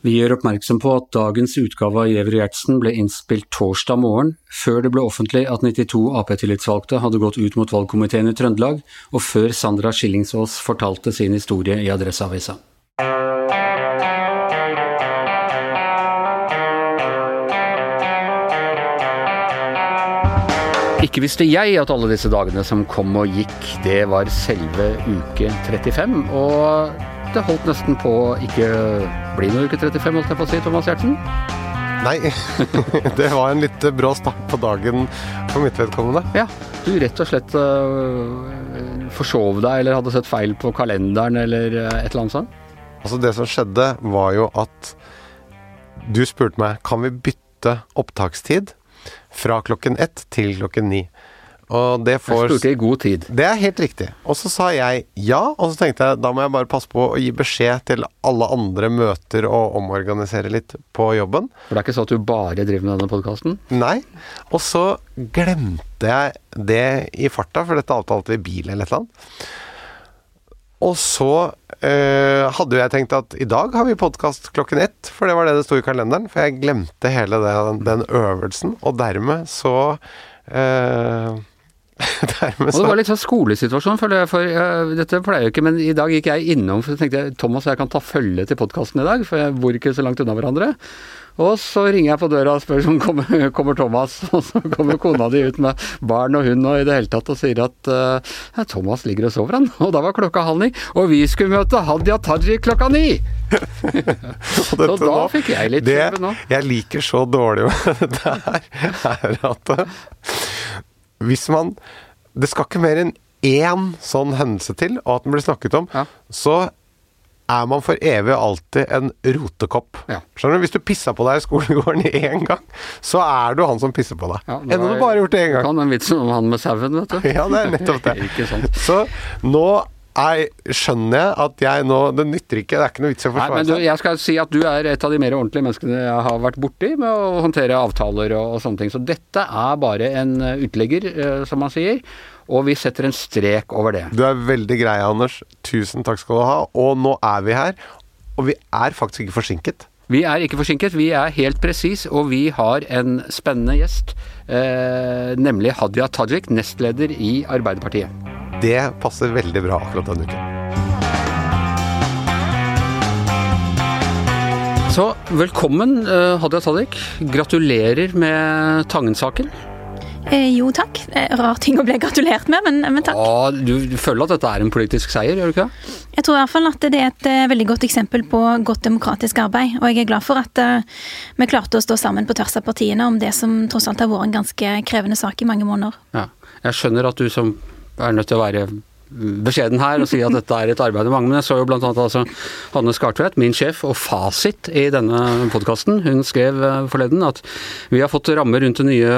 Vi gjør oppmerksom på at dagens utgave av Gjever Gjertsen ble innspilt torsdag morgen, før det ble offentlig at 92 Ap-tillitsvalgte hadde gått ut mot valgkomiteen i Trøndelag, og før Sandra Skillingsås fortalte sin historie i Adresseavisa. Ikke visste jeg at alle disse dagene som kom og gikk, det var selve uke 35. Og det holdt nesten på å ikke bli noe uke 35, holdt jeg på å si, Thomas Gjertsen? Nei, det var en litt brå start på dagen for mitt vedkommende. Ja, du rett og slett uh, forsov deg eller hadde sett feil på kalenderen eller uh, et eller annet sånt? Altså Det som skjedde, var jo at du spurte meg kan vi bytte opptakstid fra klokken ett til klokken ni. Og det får Jeg spurte i god tid. Det er helt riktig. Og så sa jeg ja, og så tenkte jeg da må jeg bare passe på å gi beskjed til alle andre møter og omorganisere litt på jobben. For det er ikke sånn at du bare driver med denne podkasten? Nei. Og så glemte jeg det i farta, for dette avtalte vi i bil eller et eller annet. Og så øh, hadde jeg tenkt at i dag har vi podkast klokken ett, for det var det det sto i kalenderen. For jeg glemte hele den, den øvelsen, og dermed så øh, Dermed Og det var litt sånn skolesituasjon, føler jeg, for uh, dette pleier jo ikke, men i dag gikk jeg innom, for så tenkte jeg, Thomas og jeg kan ta følge til podkasten i dag, for jeg bor ikke så langt unna hverandre. Og så ringer jeg på døra og spør om kommer, kommer Thomas, og så kommer kona di ut med barn og hund og i det hele tatt og sier at uh, Thomas ligger og sover, han. Og da var klokka halv ni, og vi skulle møte Hadia Tajik klokka ni! så da nå, fikk jeg litt det nå. Jeg liker så dårlig med dette her, er at hvis man Det skal ikke mer enn én sånn hendelse til, og at den blir snakket om, ja. så er man for evig og alltid en rotekopp. Ja. Skjønner du? Hvis du pissa på deg i skolegården én gang, så er du han som pisser på deg. Ja, Enda du bare har gjort det én gang. Kan den vitsen om han med sauen, vet du. Ja, det er nettopp det. så nå jeg skjønner at jeg nå Det nytter ikke, det er ikke noe vits i å forsvare seg. Jeg skal si at du er et av de mer ordentlige menneskene jeg har vært borti med å håndtere avtaler og, og sånne ting. Så dette er bare en utlegger, eh, som man sier og vi setter en strek over det. Du er veldig grei, Anders. Tusen takk skal du ha. Og nå er vi her. Og vi er faktisk ikke forsinket. Vi er ikke forsinket, vi er helt presis, og vi har en spennende gjest. Eh, nemlig Hadia Tajik, nestleder i Arbeiderpartiet. Det passer veldig bra akkurat denne uken. Så velkommen, eh, Hadia Tajik. Gratulerer med Tangen-saken. Eh, jo takk. Rar ting å bli gratulert med, men, men takk. Ja, du, du, føler at dette er en politisk seier, gjør du ikke det? Jeg tror i hvert fall at det er et uh, veldig godt eksempel på godt demokratisk arbeid. Og jeg er glad for at uh, vi klarte å stå sammen på tvers av partiene om det som tross alt har vært en ganske krevende sak i mange måneder. Ja. Jeg skjønner at du som er nødt til å være beskjeden her og si at dette er et arbeid med mange. Men jeg så jo annet altså Hanne Skartvedt, min sjef og fasit i denne podkasten, hun skrev eh, forleden at vi har fått rammer rundt den nye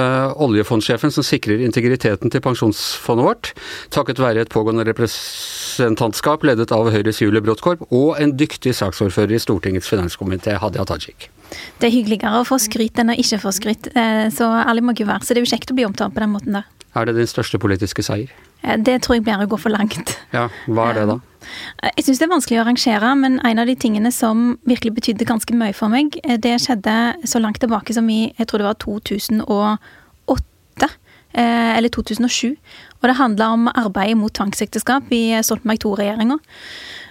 oljefondsjefen som sikrer integriteten til pensjonsfondet vårt, takket være et pågående representantskap ledet av Høyres Julie Bråttkorp og en dyktig saksordfører i Stortingets finanskomité, Hadia Tajik. Det er hyggeligere å få skryt enn å ikke få skryt, eh, så ærlig må ikke være. Så det er jo kjekt å bli omtalt på den måten der. Er det din største politiske seier? Eh, det tror jeg blir å gå for langt. Ja, Hva er det da? Eh, jeg syns det er vanskelig å rangere, men en av de tingene som virkelig betydde ganske mye for meg, eh, det skjedde så langt tilbake som i jeg tror det var 2008. Eller 2007. Og det handla om arbeidet mot tvangsekteskap i Stoltenberg II-regjeringa.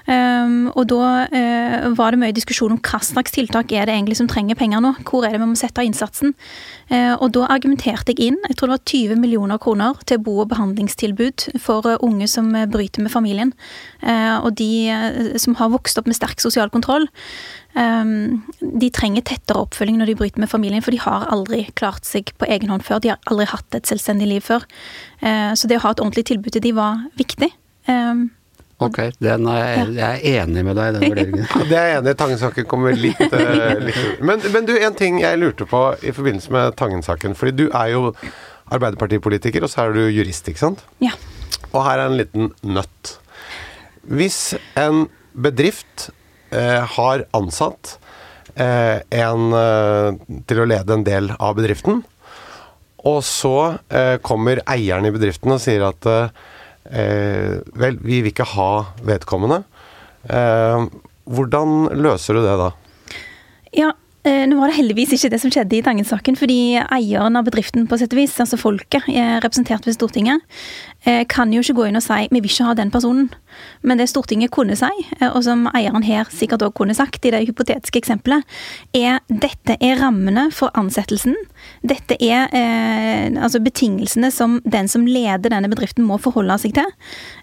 Um, og da uh, var det mye diskusjon om hva slags tiltak er det egentlig som trenger penger nå. Hvor er det vi må sette av innsatsen? Uh, og da argumenterte jeg inn jeg tror det var 20 millioner kroner til bo- og behandlingstilbud for uh, unge som bryter med familien. og de som har vokst opp med sterk sosial kontroll. Um, de trenger tettere oppfølging når de bryter med familien, for de har aldri klart seg på egen hånd før. De har aldri hatt et selvstendig liv før. så det å ha et ordentlig tilbud til de var viktig. Um, Ok, er jeg, er enig med deg i den vurderingen. det er jeg enig i. Tangen-saken kommer litt, uh, litt men, men, du, en ting jeg lurte på i forbindelse med Tangen-saken. Fordi du er jo Arbeiderpartipolitiker, og så er du jurist, ikke sant? Ja. Og her er en liten nøtt. Hvis en bedrift eh, har ansatt eh, en til å lede en del av bedriften, og så kommer eieren i bedriften og sier at eh, Vel, vi vil ikke ha vedkommende. Eh, hvordan løser du det da? Ja, Eh, nå var det heldigvis ikke det som skjedde i Tangen-saken, fordi eieren av bedriften, på sett og vis, altså folket, representert ved Stortinget, eh, kan jo ikke gå inn og si 'vi vil ikke ha den personen'. Men det Stortinget kunne si, eh, og som eieren her sikkert òg kunne sagt i det hypotetiske eksempelet, er dette er rammene for ansettelsen. Dette er eh, altså betingelsene som den som leder denne bedriften må forholde seg til.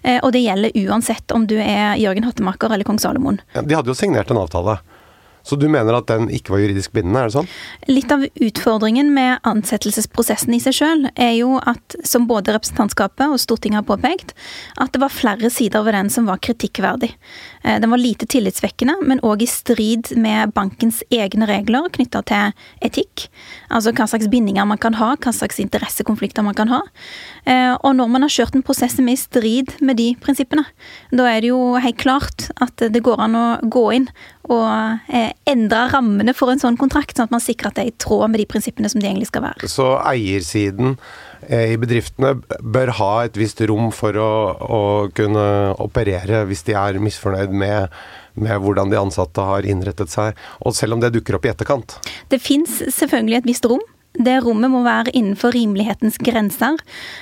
Eh, og det gjelder uansett om du er Jørgen Hattemaker eller kong Salomon. De hadde jo signert en avtale. Så du mener at den ikke var juridisk bindende, er det sånn? Litt av utfordringen med ansettelsesprosessen i seg sjøl er jo at, som både representantskapet og Stortinget har påpekt, at det var flere sider ved den som var kritikkverdig. Eh, den var lite tillitsvekkende, men òg i strid med bankens egne regler knytta til etikk. Altså hva slags bindinger man kan ha, hva slags interessekonflikter man kan ha. Eh, og når man har kjørt en prosess som er i strid med de prinsippene, da er det jo helt klart at det går an å gå inn og eh, endre rammene for en sånn kontrakt, sånn at man sikrer at det er i tråd med de prinsippene som de egentlig skal være. Så eiersiden eh, i bedriftene bør ha et visst rom for å, å kunne operere hvis de er misfornøyd med, med hvordan de ansatte har innrettet seg, og selv om det dukker opp i etterkant? Det fins selvfølgelig et visst rom. Det rommet må være innenfor rimelighetens grenser.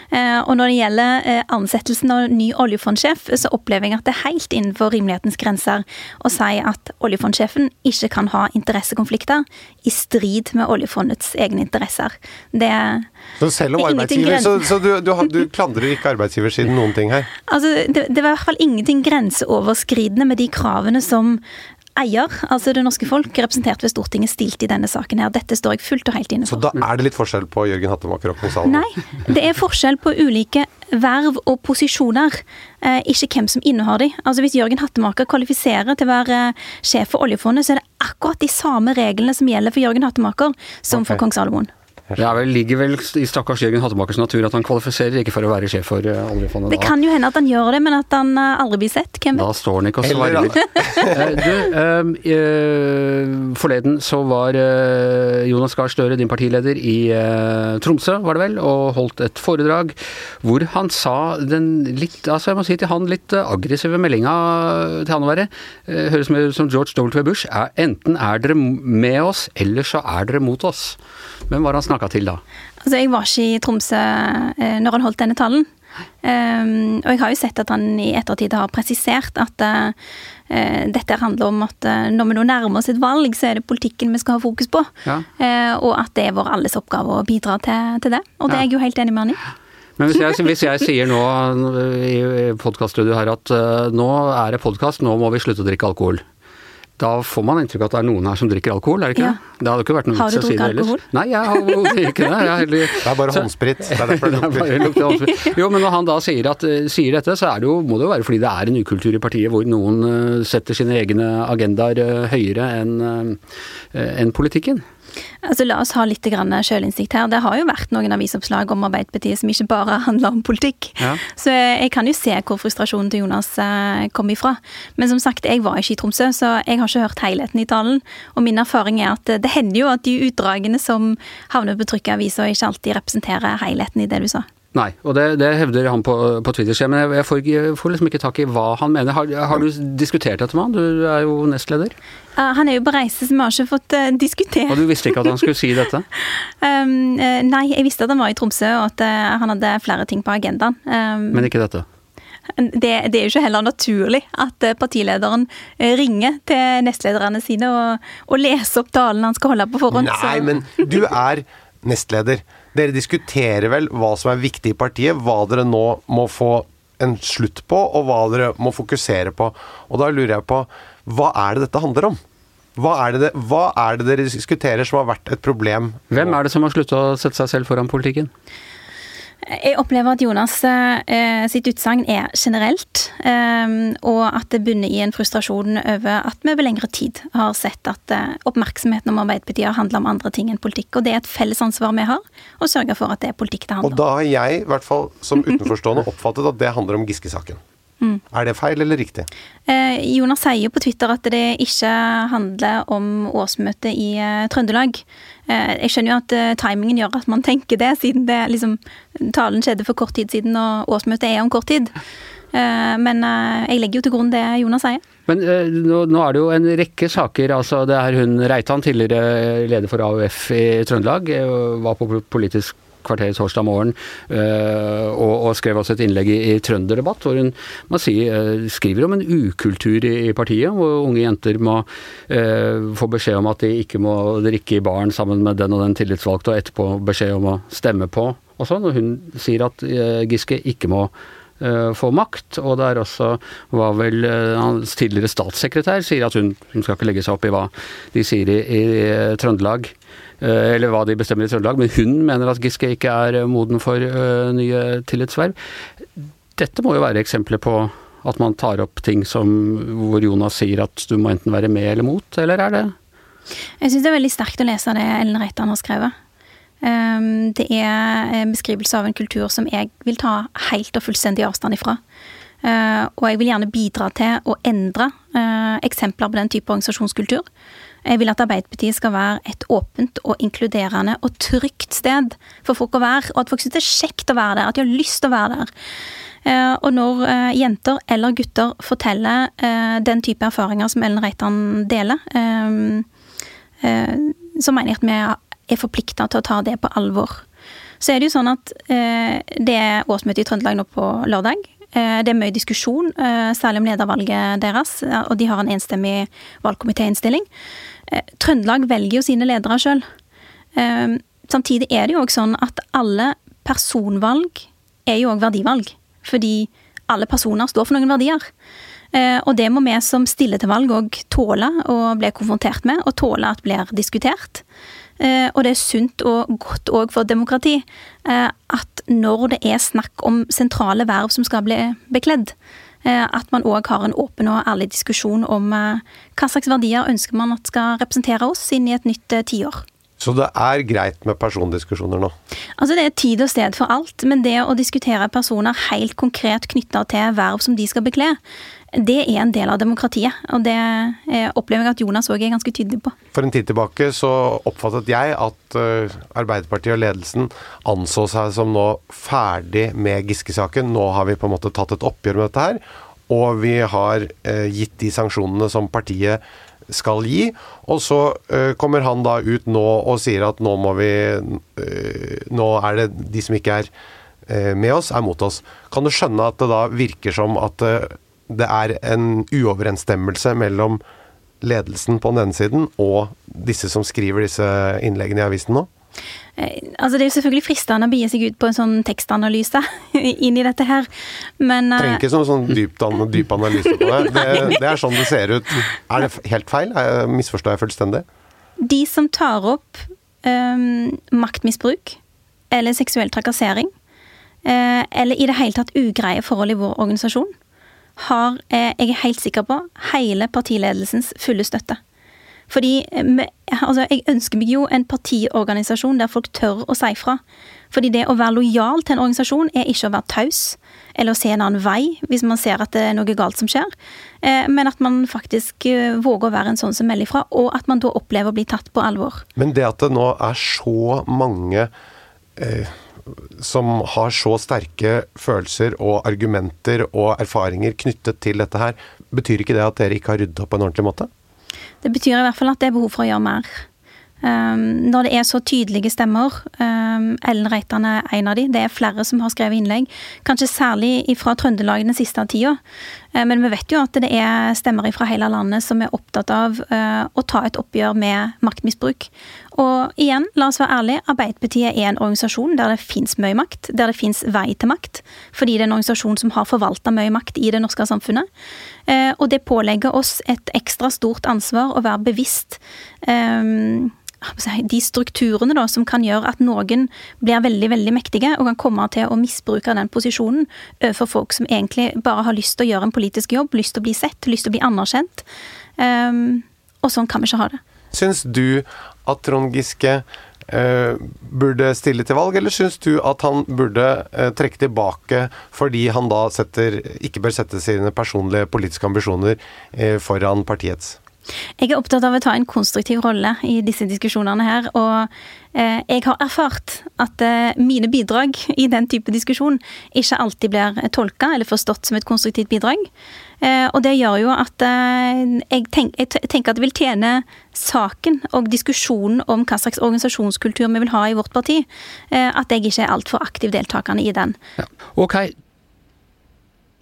Eh, og når det gjelder eh, ansettelsen av ny oljefondsjef, så opplever jeg at det er helt innenfor rimelighetens grenser å si at oljefondsjefen ikke kan ha interessekonflikter i strid med oljefondets egne interesser. Det så selv om arbeidsgiver, så, så du, du, du, klandrer ikke arbeidsgiversiden noen ting her? Altså, det, det var i hvert fall ingenting grenseoverskridende med de kravene som eier, altså det norske folk, representert ved Stortinget, stilt i denne saken her. Dette står jeg fullt og helt inne for. Så da er det litt forskjell på Jørgen Hattemaker og Kong Nei, det er forskjell på ulike verv og posisjoner, eh, ikke hvem som innehar de. Altså Hvis Jørgen Hattemaker kvalifiserer til å være eh, sjef for oljefondet, så er det akkurat de samme reglene som gjelder for Jørgen Hattemaker som okay. for kong Salomon. Det vel, ligger vel i stakkars Jørgen Hattemakers natur at han kvalifiserer ikke for å være sjef for uh, oljefondet. Det da. kan jo hende at han gjør det, men at han uh, aldri blir sett. Hvem vet? Da står han ikke og svarer. uh, du, uh, forleden så var Jonas Gahr Støre, din partileder, i Tromsø, var det vel, og holdt et foredrag hvor han sa den litt, altså jeg må si til han, litt aggressive meldinga til han å være. høres mer ut som George W. Bush. Er, enten er dere med oss, eller så er dere mot oss. Hvem var han han snakka til da? Altså, jeg var ikke i Tromsø eh, når han holdt denne talen. Um, og jeg har jo sett at han i ettertid har presisert at uh, dette handler om at uh, når vi nå nærmer oss et valg, så er det politikken vi skal ha fokus på. Ja. Uh, og at det er vår alles oppgave å bidra til, til det. Og det ja. er jeg jo helt enig med han i. Men hvis jeg, hvis jeg sier nå i podkaststudioet her at nå er det podkast, nå må vi slutte å drikke alkohol. Da får man inntrykk av at det er noen her som drikker alkohol, er det ikke ja. det? Det hadde ikke vært noe vits å si det ellers. Alkohol? Nei, jeg har ikke det. Heller... Det er bare håndsprit. Det er derfor det lukter. Jo, men når han da sier, at, sier dette, så det jo, må det jo være fordi det er en ukultur i partiet hvor noen uh, setter sine egne agendaer uh, høyere enn en politikken. Altså, La oss ha litt sjølinnsikt her. Det har jo vært noen avisoppslag om Arbeiderpartiet som ikke bare handler om politikk. Ja. Så jeg kan jo se hvor frustrasjonen til Jonas eh, kom ifra. Men som sagt, jeg var ikke i Tromsø, så jeg har ikke hørt helheten i talen. Og min erfaring er at det hender jo at de utdragene som havner på trykk i avisa, ikke alltid representerer helheten i det du sa. Nei, og det, det hevder han på, på Twitter. Men jeg får, jeg får, liksom ikke tak i hva han mener. Har, har du diskutert dette med han? Du er jo nestleder. Uh, han er jo på reise, så vi har ikke fått uh, diskutert. Og du visste ikke at han skulle si dette? um, uh, nei, jeg visste at han var i Tromsø, og at han hadde flere ting på agendaen. Um, men ikke dette? Det, det, er jo ikke heller naturlig at partilederen ringer til nestlederne sine og, og leser opp talen han skal holde på forhånd. Nei, så. men du er nestleder. Dere diskuterer vel hva som er viktig i partiet, hva dere nå må få en slutt på, og hva dere må fokusere på. Og da lurer jeg på, hva er det dette handler om? Hva er, det, hva er det dere diskuterer som har vært et problem? Hvem er det som har slutta å sette seg selv foran politikken? Jeg opplever at Jonas eh, sitt utsagn er generelt, eh, og at det bunner i en frustrasjon over at vi over lengre tid har sett at eh, oppmerksomheten om Arbeiderpartiet har handla om andre ting enn politikk. Og det er et felles ansvar vi har, å sørge for at det er politikk det handler om. Og da har jeg, i hvert fall som utenforstående, oppfattet at det handler om Giske-saken. Mm. Er det feil eller riktig? Eh, Jonas sier jo på Twitter at det ikke handler om årsmøtet i eh, Trøndelag. Eh, jeg skjønner jo at eh, timingen gjør at man tenker det, siden det liksom, talen skjedde for kort tid siden og årsmøtet er om kort tid. Men jeg legger jo til grunn det Jonas sier. Men nå, er det jo en rekke saker. altså Det er hun Reitan, tidligere leder for AUF i Trøndelag, var på politisk kvarter torsdag morgen øh, og, og, skrev også et innlegg i, i Trønderdebatt hvor hun sier, øh, skriver om en ukultur i, i, partiet, hvor unge jenter må øh, få beskjed om at de ikke må drikke i baren sammen med den og den tillitsvalgte, og etterpå beskjed om å stemme på og sånn. Og hun sier at Giske ikke må få makt. Og det er også hva vel hans tidligere statssekretær sier at hun, hun skal ikke legge seg opp i hva de sier i, i Trøndelag. Eh, eller hva de bestemmer i Trøndelag, men hun mener at Giske ikke er eh, moden for eh, nye tillitsverv. Dette må jo være eksempler på at man tar opp ting som, hvor Jonas sier at du må enten være med eller mot, eller er det Jeg syns det er veldig sterkt å lese det Ellen Reitan har skrevet. Ehm, det er en beskrivelse av en kultur som jeg vil ta helt og fullstendig avstand ifra. Og jeg vil gjerne bidra til å endre eksempler på den type organisasjonskultur. Jeg vil at Arbeiderpartiet skal være et åpent og inkluderende og trygt sted for folk å være, og at folk syns det er kjekt å være der, at de har lyst til å være der. Eh, og når eh, jenter eller gutter forteller eh, den type erfaringer som Ellen Reitan deler, så mener jeg at vi er forplikta til å ta det på alvor. Så er det jo sånn at det er årsmøte i Trøndelag nå på lørdag. Det er mye diskusjon, særlig om ledervalget deres, og de har en enstemmig valgkomitéinnstilling. Eh, Trøndelag velger jo sine ledere sjøl. Eh, samtidig er det jo òg sånn at alle personvalg er jo òg verdivalg. Fordi alle personer står for noen verdier. Eh, og det må vi som stiller til valg òg tåle å bli konfrontert med, og tåle at blir diskutert. Og det er sunt og godt òg for demokrati at når det er snakk om sentrale verv som skal bli bekledd, at man òg har en åpen og ærlig diskusjon om eh, hva slags verdier ønsker man at skal representere oss inn i et nytt eh, tiår. Så det er greit med persondiskusjoner nå? Altså Det er tid og sted for alt, men det å diskutere personer helt konkret knytta til verv som de skal bekle, det er en del av demokratiet. Og det opplever jeg at Jonas òg er ganske tydelig på. For en tid tilbake så oppfattet jeg at Arbeiderpartiet og ledelsen anså seg som nå ferdig med Giske-saken. Nå har vi på en måte tatt et oppgjør med dette her. Og vi har gitt de sanksjonene som partiet skal gi. Og så kommer han da ut nå og sier at nå må vi Nå er det de som ikke er med oss, er mot oss. Kan du skjønne at det da virker som at det er en uoverensstemmelse mellom ledelsen på den ene siden og disse som skriver disse innleggene i avisen nå? Eh, altså Det er jo selvfølgelig fristende å bie seg ut på en sånn tekstanalyse inn i dette her, men uh, Trenger ikke sånn, sånn dyp, dyp analyse på det. det. det. er sånn det ser ut. Er det helt feil? Misforstår jeg fullstendig? De som tar opp um, maktmisbruk eller seksuell trakassering, uh, eller i det hele tatt ugreie forhold i vår organisasjon, har, uh, jeg er helt sikker på, hele partiledelsens fulle støtte. Fordi eh, altså, jeg ønsker meg jo en partiorganisasjon der folk tør å si fra. Fordi det å være lojal til en organisasjon er ikke å være taus eller å se en annen vei hvis man ser at det er noe galt som skjer, eh, men at man faktisk eh, våger å være en sånn som melder fra, og at man da opplever å bli tatt på alvor. Men det at det nå er så mange eh, som har så sterke følelser og argumenter og erfaringer knyttet til dette her, betyr ikke det at dere ikke har ryddet opp på en ordentlig måte? Det betyr i hvert fall at det er behov for å gjøre mer. Um, når det er så tydelige stemmer, um, Ellen Reitan er en av de, det er flere som har skrevet innlegg, kanskje særlig fra Trøndelag den siste tida. Uh, men vi vet jo at det er stemmer fra hele landet som er opptatt av uh, å ta et oppgjør med maktmisbruk. Og igjen, la oss være ærlige, Arbeiderpartiet er en organisasjon der det fins mye makt, der det fins vei til makt, fordi det er en organisasjon som har forvalta mye makt i det norske samfunnet. Uh, og det pålegger oss et ekstra stort ansvar å være bevisst um, de strukturene da, som kan gjøre at noen blir veldig veldig mektige og kan komme til å misbruke den posisjonen overfor folk som egentlig bare har lyst til å gjøre en politisk jobb, lyst til å bli sett, lyst til å bli anerkjent. Um, og sånn kan vi ikke ha det. Syns du at Trond Giske uh, burde stille til valg, eller syns du at han burde uh, trekke tilbake fordi han da setter, ikke bør sette sine personlige politiske ambisjoner uh, foran partiets? Jeg er opptatt av å ta en konstruktiv rolle i disse diskusjonene her. Og eh, jeg har erfart at eh, mine bidrag i den type diskusjon ikke alltid blir tolka eller forstått som et konstruktivt bidrag. Eh, og det gjør jo at jeg, tenk, jeg, tenker at det vil tjene saken og diskusjonen om hva slags organisasjonskultur vi vil ha i vårt parti, at jeg ikke er altfor aktiv deltakende i den. Ja. Ok,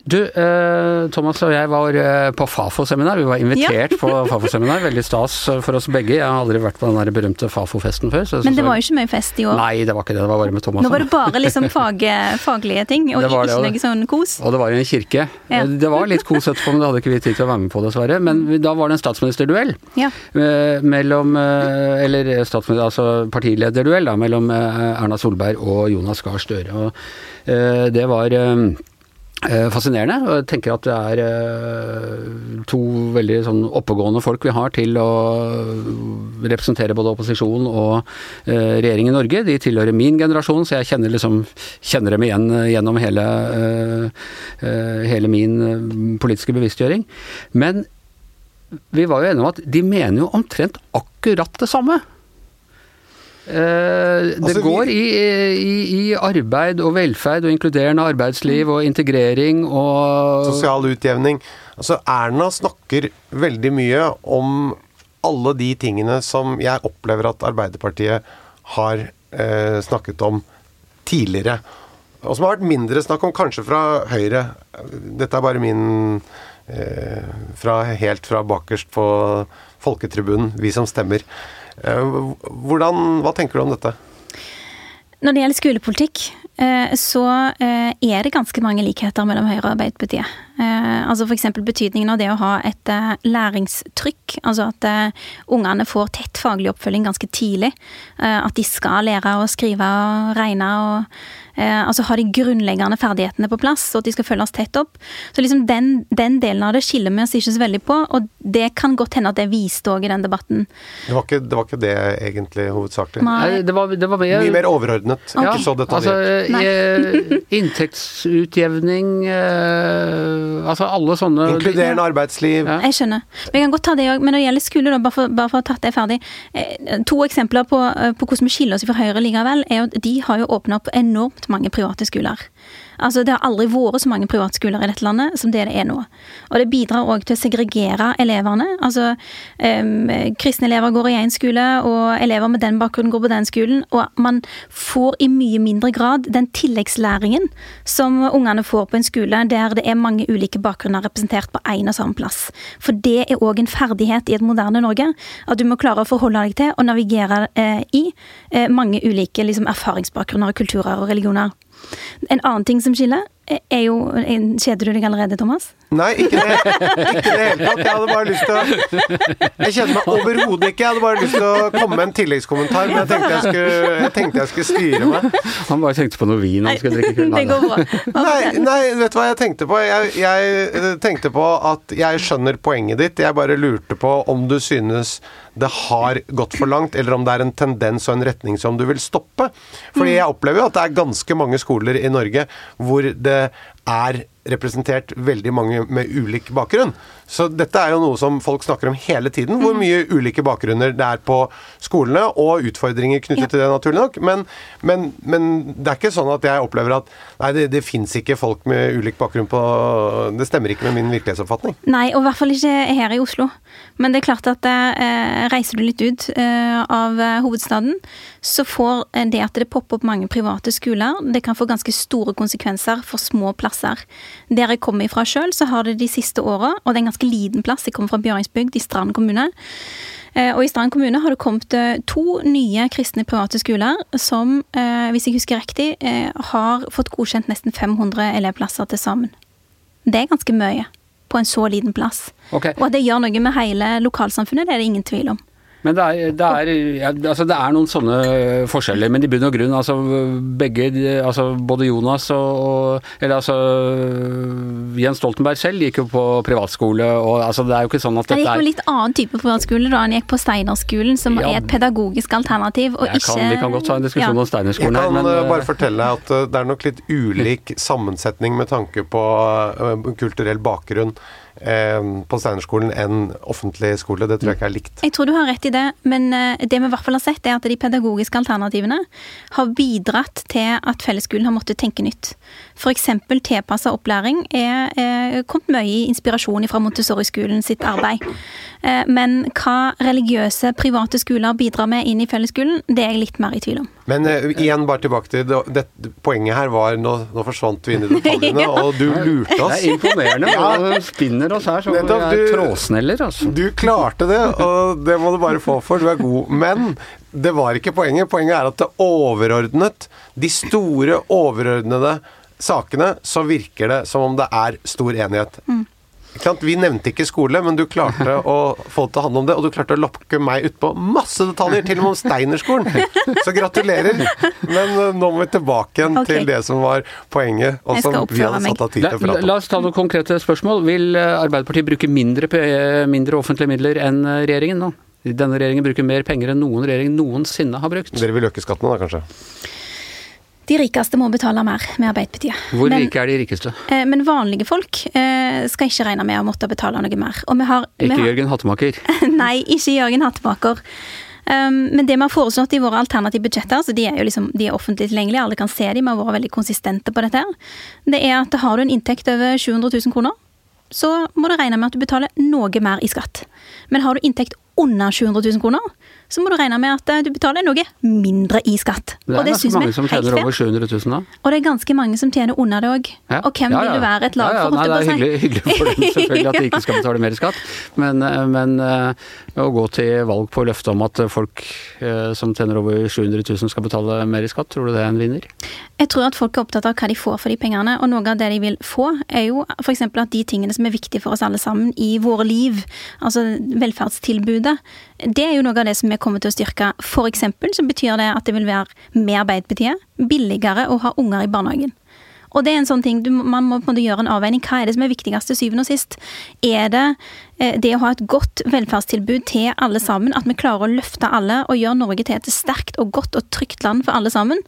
du, eh, Thomas og jeg var eh, på Fafo-seminar. Vi var invitert ja. på Fafo-seminar. Veldig stas for oss begge. Jeg har aldri vært på den der berømte Fafo-festen før. Men det var jo ikke mye fest i år. Nei, det var ikke det. Det var bare med Thomas. Nå var det bare liksom fag, faglige ting, og ikke det, noe sånn kos. Og det var i en kirke. Ja. Det var litt kos etterpå, men det hadde ikke vi tid til å være med på, dessverre. Men da var det en statsministerduell ja. Eh, mellom Eller statsminister, altså partilederduell, da, mellom Erna Solberg og Jonas Gahr Støre. Og det var Eh, fascinerende. og Jeg tenker at det er eh, to veldig sånn oppegående folk vi har til å representere både opposisjon og eh, regjering i Norge. De tilhører min generasjon, så jeg kjenner, liksom, kjenner dem igjen gjennom hele, hele min politiske bevisstgjøring. Men vi var jo enige om at de mener jo omtrent akkurat det samme. Eh, det altså, går i, i, i, arbeid og velferd og inkluderende arbeidsliv og integrering og Sosial utjevning. Altså Erna snakker veldig mye om alle de tingene som jeg opplever at Arbeiderpartiet har eh, snakket om tidligere. Og som har vært mindre snakk om kanskje fra Høyre. Dette er bare min eh, fra, Helt fra bakerst på folketribunen, vi som stemmer. Eh, hvordan, hva tenker du om dette? Når det gjelder skolepolitikk, eh, så eh, er det ganske mange likheter mellom Høyre og Arbeiderpartiet. Altså F.eks. betydningen av det å ha et læringstrykk. Altså at ungene får tett faglig oppfølging ganske tidlig. At de skal lære å skrive og regne og eh, altså ha de grunnleggende ferdighetene på plass, og at de skal følges tett opp. Så liksom den, den delen av det skiller vi oss ikke så veldig på, og det kan godt hende at det viste òg i den debatten. Det var, ikke, det var ikke det egentlig hovedsakelig? Nei, det var, det var mer, Mye mer overordnet, okay. ikke så detaljert. Altså, eh, inntektsutjevning eh, Altså alle sånne Inkluderende arbeidsliv. Ja. Jeg skjønner. Vi kan godt ta det òg, men når det gjelder skole, da, bare for, bare for å ha tatt det ferdig. Eh, to eksempler på, på hvordan vi skiller oss fra Høyre likevel, er at de har jo åpna opp enormt mange private skoler. Altså, Det har aldri vært så mange privatskoler i dette landet som det det er nå. Og det bidrar òg til å segregere elevene. Altså, um, Kristne elever går i én skole, og elever med den bakgrunnen går på den skolen. Og man får i mye mindre grad den tilleggslæringen som ungene får på en skole der det er mange ulike bakgrunner representert på én og samme plass. For det er òg en ferdighet i et moderne Norge. At du må klare å forholde deg til og navigere eh, i eh, mange ulike liksom, erfaringsbakgrunner, kulturer og religioner. En annen ting som skiller, er jo Kjeder du deg allerede, Thomas? Nei, ikke det. Ikke det hele tatt. Jeg hadde bare lyst til å Jeg kjeder meg overhodet ikke. Jeg hadde bare lyst til å komme med en tilleggskommentar, men jeg tenkte jeg skulle, jeg tenkte jeg skulle styre meg. Han bare tenkte på noe vin han skulle drikke. Det går bra. Nei, nei, vet du hva jeg tenkte på? Jeg, jeg tenkte på at jeg skjønner poenget ditt. Jeg bare lurte på om du synes det har gått for langt, eller om det er en tendens og en retning som du vil stoppe. Fordi mm. jeg opplever jo at det er ganske mange skoler i Norge hvor det there er representert veldig mange med ulik bakgrunn. Så dette er jo noe som folk snakker om hele tiden, hvor mm. mye ulike bakgrunner det er på skolene, og utfordringer knyttet ja. til det, naturlig nok. Men, men, men, det er ikke sånn at jeg opplever at nei, det, det fins ikke folk med ulik bakgrunn på Det stemmer ikke med min virkelighetsoppfatning. Nei, og i hvert fall ikke her i Oslo. Men det er klart at eh, reiser du litt ut eh, av hovedstaden, så får det at det popper opp mange private skoler, det kan få ganske store konsekvenser for små plasser. Der jeg kommer ifra sjøl, så har det de siste åra, og det er en ganske liten plass, jeg kommer fra Bjøringsbygd i Strand kommune. Eh, og i Strand kommune har det kommet eh, to nye kristne private skoler som, eh, hvis jeg husker riktig, har fått godkjent nesten 500 elevplasser til sammen. Det er ganske mye på en så liten plass. Okay. Og at det gjør noe med hele lokalsamfunnet, det er det ingen tvil om. Men det er, det, er, ja, altså det er, noen sånne forskjeller, men i bunn og grunn, altså begge altså Både Jonas og, Eller altså Jens Stoltenberg selv gikk jo på privatskole, og altså det er jo ikke sånn at dette er Han gikk på litt annen type privatskole da, han gikk på Steinerskolen, som ja, er et pedagogisk alternativ, og ikke kan, Vi kan godt ta en diskusjon ja. om Steinerskolen her, men Jeg kan bare fortelle at uh, det er nok litt ulik sammensetning med tanke på kulturell bakgrunn. eh, på Steinerskolen enn offentlig skole. Det tror jeg ikke er likt. Jeg tror du har rett i det, men eh, det vi i hvert fall har sett, er at de pedagogiske alternativene har bidratt til at fellesskolen har måttet tenke nytt. F.eks. tilpassa opplæring er, er kommet mye inspirasjon fra Montessori-skolen sitt arbeid. Eh, men hva religiøse private skoler bidrar med inn i fellesskolen, det er jeg litt mer i tvil om. Men uh, igjen bare tilbake til det, det, Poenget her var Nå, nå forsvant vi inn i detaljene, ja. og du lurte oss. Det er imponerende. ja. Spinner oss her så Nettopp, du, trådsneller. Altså. Du klarte det, og det må du bare få for. Du er god. Men det var ikke poenget. Poenget er at det overordnet, de store overordnede sakene, så virker det som om det er stor enighet. Mm. Vi nevnte ikke skole, men du klarte å få det til å handle om det. Og du klarte å lokke meg utpå masse detaljer, til og med om Steinerskolen. Så gratulerer. Men eh, nå må vi tilbake igjen okay. til det som var poenget, og som vi hadde satt av tid til å prate om. La oss ta noen konkrete spørsmål. Vil eh, Arbeiderpartiet bruke mindre, mindre offentlige midler enn eh, regjeringen nå? Denne regjeringen bruker mer penger enn noen regjering noensinne har brukt. Dere vil øke skattene da, kanskje? De rikeste må betale mer med Arbeiderpartiet. Hvor men, rike er de rikeste? Eh, men vanlige folk eh, skal ikke regne med å måtte betale noe mer. Har, ikke har, Jørgen Hattemaker? nei, ikke Jørgen Hattemaker. Um, men det vi har foreslått i våre alternative budsjetter, så de er jo liksom, de er offentlig tilgjengelige, alle kan se dem, vi har vært veldig konsistente på dette, her, det er at har du en inntekt over 700 000 kroner, så må du regne med at du betaler noe mer i skatt. Men har du inntekt under 700 000 kroner, så må du regne med at eh, du betaler noe mindre i skatt. Det er ganske mange som tjener over 700 000 da. Og det er ganske mange som tjener under det òg. Ja. Og hvem ja, ja. vil du være et lag for, Nei, det er hyggelig, hyggelig, for dem selvfølgelig at de ikke skal betale mer i skatt, men, eh, men uh, å gå til valg på løftet om at folk som tjener over 700 000 skal betale mer i skatt, tror du det er en vinner? Jeg tror at folk er opptatt av hva de får for de pengene, og noe av det de vil få, er jo f.eks. at de tingene som er viktige for oss alle sammen i våre liv, altså velferdstilbudet, det er jo noe av det som vi kommer til å styrke. For eksempel så betyr det at det vil være mer Arbeiderpartiet billigere å ha unger i barnehagen. Og det er en sånn ting, du, Man må på en måte gjøre en avveining. Hva er det som er viktigst til syvende og sist? Er det eh, det å ha et godt velferdstilbud til alle sammen? At vi klarer å løfte alle og gjøre Norge til et sterkt og godt og trygt land for alle sammen?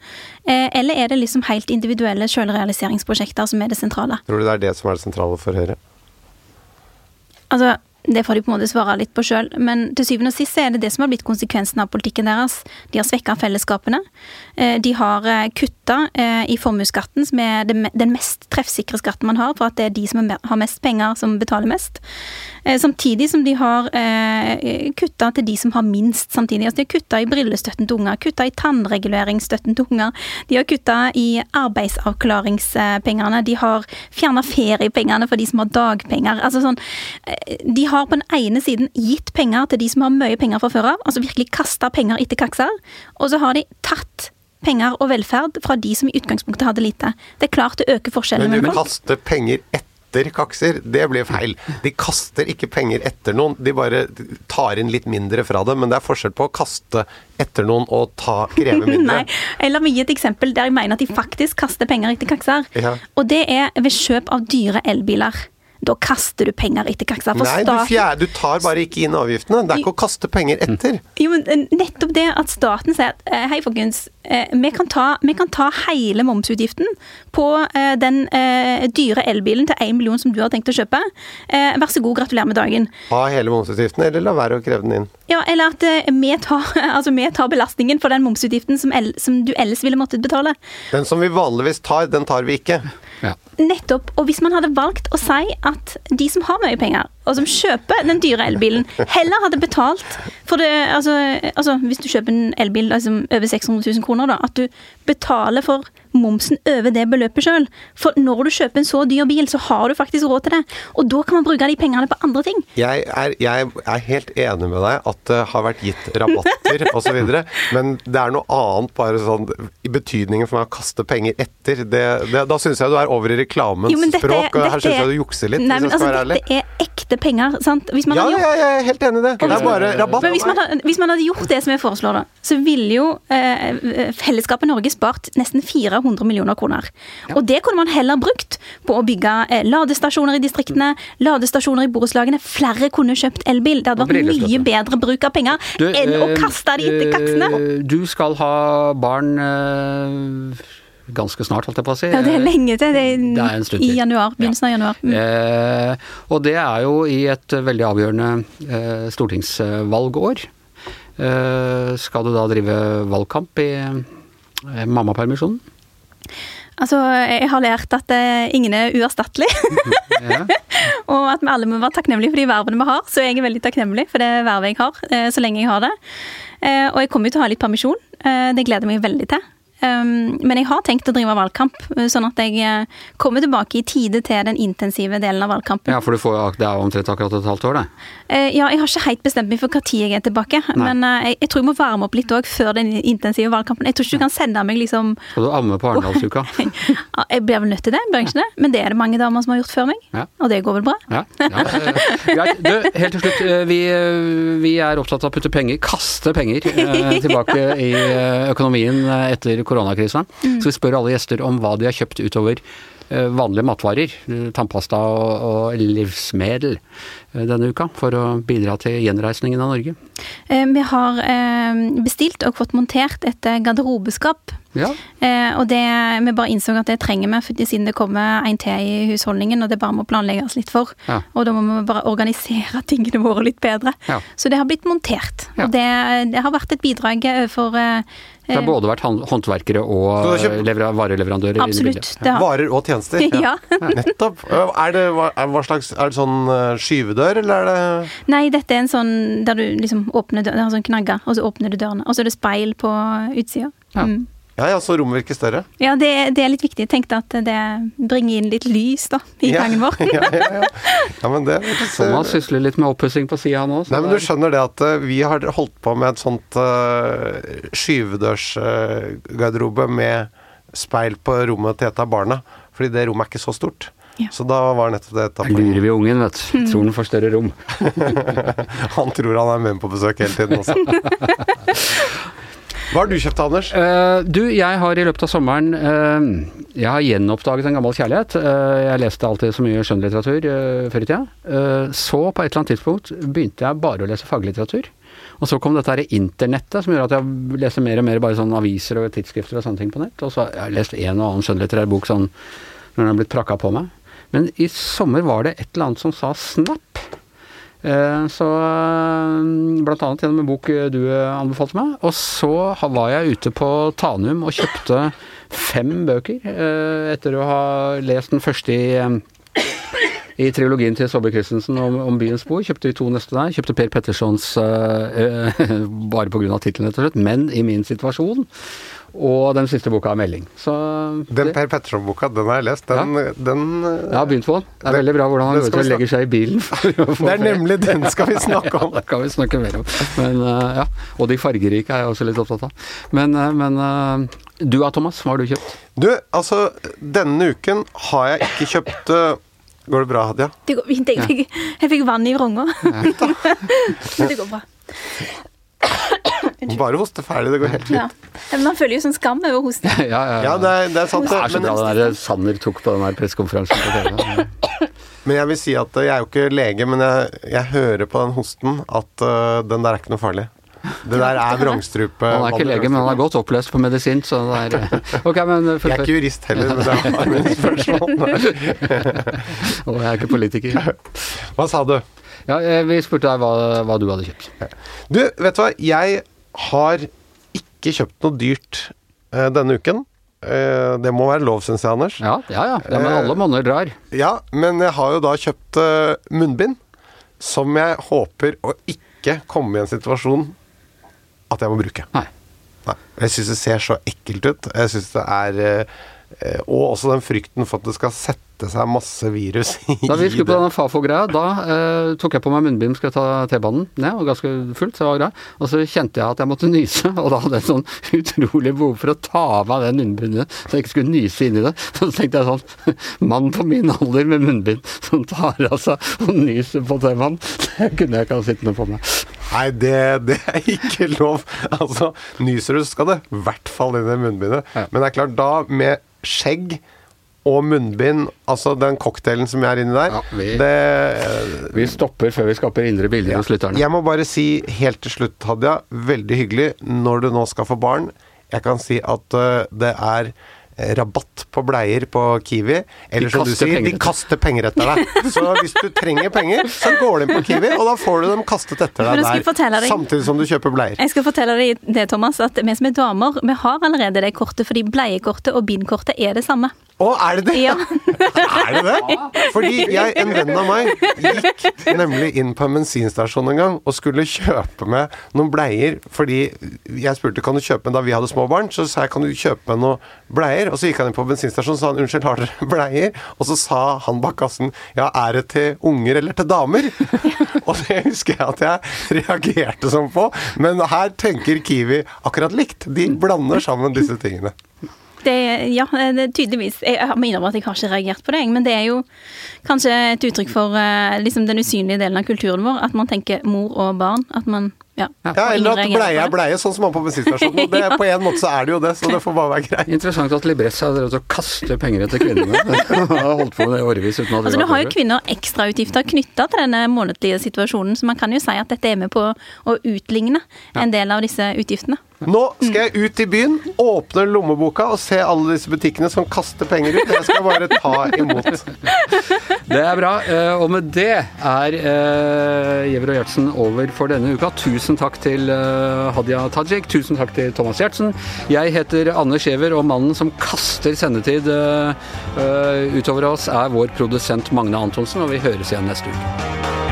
Eh, eller er det liksom helt individuelle selvrealiseringsprosjekter som er det sentrale? Tror du det er det som er det sentrale for Høyre? Altså, det får de på en måte svare litt på sjøl. Men til syvende og sist er det det som har blitt konsekvensen av politikken deres. De har svekka fellesskapene. Eh, de har eh, kutta eh, i formuesskatten, som er den mest treffsikre skatten man har, for at det er de som har mest penger, som betaler mest. Samtidig som de har kutta til de som har minst samtidig. Altså de har kutta i brillestøtten til unger, kutta i tannreguleringsstøtten til unger. De har kutta i arbeidsavklaringspengene. De har fjerna feriepengene for de som har dagpenger. Altså sånn, de har på den ene siden gitt penger til de som har mye penger fra før av, altså virkelig kasta penger etter kakser, og så har de tatt penger og velferd fra de som i utgangspunktet hadde lite. Det er klart det øker forskjellene mellom folk. Men du kaster penger etter kakser, det blir feil. De kaster ikke penger etter noen, de bare tar inn litt mindre fra det. Men det er forskjell på å kaste etter noen og ta, kreve mindre. Nei, eller vi gi et eksempel der jeg mener at de faktisk kaster penger etter kakser. Ja. Og det er ved kjøp av dyre elbiler da kaster du penger etter kaksa. Nei, du, fjer, du, tar bare ikke inn avgiftene. Det er ikke å kaste penger etter. Jo, men eh, Nettopp det at staten sier at eh, hei, folkens, eh, vi kan ta, vi kan ta hele momsutgiften på den dyre elbilen til 1 million som du har tenkt å kjøpe. Vær så god, gratulerer med dagen. Ha hele momsutgiften, eller la være å kreve den inn. Ja, eller at vi tar, altså, vi tar belastningen for den momsutgiften som, som du ellers ville måttet betale. Den som vi vanligvis tar, den tar vi ikke. Ja. Nettopp. Og hvis man hadde valgt å si at de som har mye penger, og som kjøper den dyre elbilen, heller hadde betalt for det Altså, altså hvis du kjøper en elbil altså, over 600 000 kroner, da, at du betaler for momsen over det beløpet sjøl. For når du kjøper en så dyr bil, så har du faktisk råd til det. Og da kan man bruke de pengene på andre ting. Jeg er, jeg er helt enig med deg at det har vært gitt rabatter osv., men det er noe annet bare sånn i betydningen for meg å kaste penger etter. Det, det, da syns jeg du er over i reklamens jo, dette, språk, og her syns jeg du jukser litt. Nei, men altså, dette er ekte penger, sant? Hvis man ja, gjort, jeg er helt enig i det. Det er bare rabatt. Men hvis man, hvis man, hadde gjort det som jeg foreslår, da, så ville jo eh, fellesskapet Norge spart nesten 400 100 millioner kroner. Ja. Og det kunne man heller brukt på å bygge eh, ladestasjoner i distriktene, ladestasjoner i borettslagene. Flere kunne kjøpt elbil. Det hadde vært mye bedre bruk av penger du, enn å eh, kaste de etter kaksene. Du skal ha barn eh, ganske snart, holdt jeg på å si. Ja, det er lenge til. Det er, det er en stund til. I januar. Begynnelsen av januar. Mm. Eh, og det er jo i et veldig avgjørende eh, stortingsvalgår. Eh, skal du da drive valgkamp i eh, mammapermisjonen? Altså, jeg har lært at eh, ingen er uerstattelig. ja. og at vi alle må være takknemlige for de vervene vi har. Så jeg er veldig takknemlig for det vervet jeg har, eh, så lenge jeg har det. Eh, og jeg kommer jo til å ha litt permisjon. Det gleder jeg meg veldig til. Um, men jeg har tenkt å drive valgkamp, eh, sånn at jeg uh, kommer tilbake i tide til den intensive delen av valgkampen. Ja, for du får, det er omtrent akkurat et halvt år, det? Uh, ja, jeg har ikke helt bestemt meg for når jeg er tilbake. Nei. Men jeg, jeg, tror jeg må varme opp litt òg før den intensive valgkampen. Jeg tror ikke du kan sende meg liksom Skal du amme på Arendalsuka? jeg blir vel nødt til det, bør jeg ikke det? Men det er det mange damer som har gjort før meg. Ja. Og det går vel bra? Ja. ja Greit. Du, helt til slutt. Vi, vi, er opptatt av å putte penger, kaste penger, tilbake i økonomien etter koronakrisa. Mm. Så vi spør alle gjester om hva de har kjøpt utover vanlige matvarer, eh, tannpasta og, og livsmedel eh, denne uka, for å bidra til gjenreisningen av Norge? Vi har bestilt og fått montert et garderobeskap. Ja. Og det, vi bare innså at det trenger vi, fordi siden det kommer en til i husholdningen, og det bare må planlegges litt for. Ja. Og da må vi bare organisere tingene våre litt bedre. Ja. Så det har blitt montert. Og det, det, har vært et bidrag overfor det har både vært håndverkere og vareleverandører? Absolutt. Varer og tjenester? ja. Nettopp. Er det, hva slags, er det sånn eh, skyvedør, eller er det Nei, dette er en sånn der du liksom åpner døren, sånn knagger, og så åpner du dørene. Og så er det speil på utsida. Ja. Mm. Ja, ja, så rommet virker større? Ja, det, det, er litt viktig. Jeg tenkte at det bringer inn litt lys da, i ja, gangen vår. ja, ja, ja. ja, men det Thomas sysler litt med oppussing på sida nå. Nei, men du skjønner det at uh, vi har holdt på med et sånt uh, skyvedørsgarderobe uh, med speil på rommet til et av barna. Fordi det rommet er ikke så stort. Ja. Så da var nettopp det Da lurer vi ungen, vet du. Tror han får større rom. han tror han er med på besøk hele tiden også. Hva har du kjøpt, Anders? Uh, du, jeg har i løpet av sommeren uh, Jeg har gjenoppdaget en gammel kjærlighet. Uh, jeg leste alltid så mye skjønnlitteratur før i tida. så på et eller annet tidspunkt begynte jeg bare å lese faglitteratur. Og så kom dette her internettet som gjør at jeg leser mer og mer bare sånn aviser og tidsskrifter og sånne ting på nett. Og så har jeg lest en og annen skjønnlitterær bok sånn når den har blitt prakka på meg. Men i sommer var det et eller annet som sa snap. Eh, så eh, blant annet gjennom en bok du anbefalte meg. Og så var jeg ute på Tanum og kjøpte fem bøker eh, etter å ha lest den første i i trilogien til Saabye Christensen om, om, byens bo. Kjøpte de to neste der. Kjøpte Per Pettersons uh, bare pga. tittelen, rett og slett. Men i min situasjon. Og den siste boka er 'Melding'. Så den Per Petterson-boka, den har jeg lest. Den, ja. den har begynt på den. Det er den, veldig bra hvordan han øver og legger seg i bilen. det er nemlig den skal vi snakke om. ja, det kan vi snakke mer om. Men, uh, ja. Og de fargerike er jeg også litt opptatt av. Men, men du da, Thomas? Hva har du kjøpt? Du, altså Denne uken har jeg ikke kjøpt Går det bra, Hadia? Det går fint. Jeg fikk, jeg fikk vann i vronga. Men det går bra. Bare hoste ferdig, det går helt fint. Ja. Man føler jo sånn skam over å hoste. Ja, ja, ja. ja det, er, det, er, sant. Det er så bra det der Sanner tok på den der pressekonferansen på TV. Men jeg vil si at jeg er jo ikke lege, men jeg, jeg hører på den hosten at uh, den der er ikke noe farlig. Det der er vrangstrupe. Han er ikke lege, men han er godt opplest på medisin, så det er Ok, men Jeg er ikke jurist heller, men det er mitt spørsmål. Og jeg er ikke politiker. Hva sa du? Ja, eh, Vi spurte deg hva, hva, du hadde kjøpt. Du, vet du hva. Jeg har ikke kjøpt noe dyrt uh, denne uken. Uh, det må være lov, syns jeg, Anders. Ja, ja. ja. ja men alle monner drar. Ja, men jeg har jo da kjøpt uh, munnbind. Som jeg håper å ikke komme i en situasjon at jeg må bruke. Nei. Nei. Jeg syns det ser så ekkelt ut. Jeg syns det er Og også den frykten for at det skal sette sette seg masse virus i Da vi skulle på denne Fafo-greia, da eh, tok jeg på meg munnbind, skulle ta T-banen ned, og ganske fullt, så var greit. Og så kjente jeg at jeg måtte nyse, og da hadde jeg sånn utrolig behov for å ta av meg den munnbindet, så jeg ikke skulle nyse inn i det. Så tenkte jeg sånn, mann på min alder med munnbind som tar av seg og nyser på T-banen, det kunne jeg ikke ha sittende på meg. Nei, det, det, er ikke lov. Altså, nyser du, skal det i hvert fall inn i munnbindet. Ja. Men det er klart, da med skjegg og munnbind, altså den cocktailen som er inni der ja, vi, det, vi, stopper før vi skaper indre bilder ja. hos lytterne. Jeg må bare si helt til slutt, Hadia, veldig hyggelig når du nå skal få barn. Jeg kan si at uh, det er rabatt på bleier på Kiwi. Eller som du sier, de kaster penger etter deg. Så hvis du trenger penger, så går du inn på Kiwi, og da får du dem kastet etter deg der. Samtidig som du kjøper bleier. Jeg skal fortelle deg det, Thomas, at vi som er damer, vi har allerede det kortet, fordi bleiekortet og bindkortet er det samme. Å, er det det? Ja. er det det? Fordi jeg, en venn av meg gikk nemlig inn på en bensinstasjon en gang og skulle kjøpe med noen bleier. Fordi jeg spurte kan du kjøpe med da vi hadde små barn. Så sa jeg kan du kjøpe med noen bleier. Og så gikk han inn på bensinstasjonen og sa han, unnskyld, har dere bleier? Og så sa han bak kassen ja, er det til unger eller til damer? og det husker jeg at jeg reagerte sånn på. Men her tenker Kiwi akkurat likt. De blander sammen disse tingene. Det, ja, det tydeligvis Jeg må innrømme at jeg har ikke reagert på det, men det er jo kanskje et uttrykk for uh, liksom den usynlige delen av kulturen vår. At man tenker mor og barn. At man ja, ja eller at bleie er bleie, sånn som man på bensinstasjonen. ja. På en måte så er det jo det, så det får bare være greit. Interessant at Libresse har drevet og kaster penger etter kvinnene. har holdt på med det årevis uten at altså, Du har jo kvinner ekstrautgifter knytta til denne månedlige situasjonen, så man kan jo si at dette er med på å utligne en del av disse utgiftene. Nå skal jeg ut i byen, åpne lommeboka og se alle disse butikkene som kaster penger ut. Jeg skal bare ta imot. Det er bra. Eh, og med det er uh, Giæver og Gjertsen over for denne uka. Tusen takk til uh, Hadia Tajik. Tusen takk til Thomas Gjertsen. Jeg heter Anne Skjever, og mannen som kaster sendetid uh, utover oss, er vår produsent Magne Antonsen, og vi høres igjen neste uke.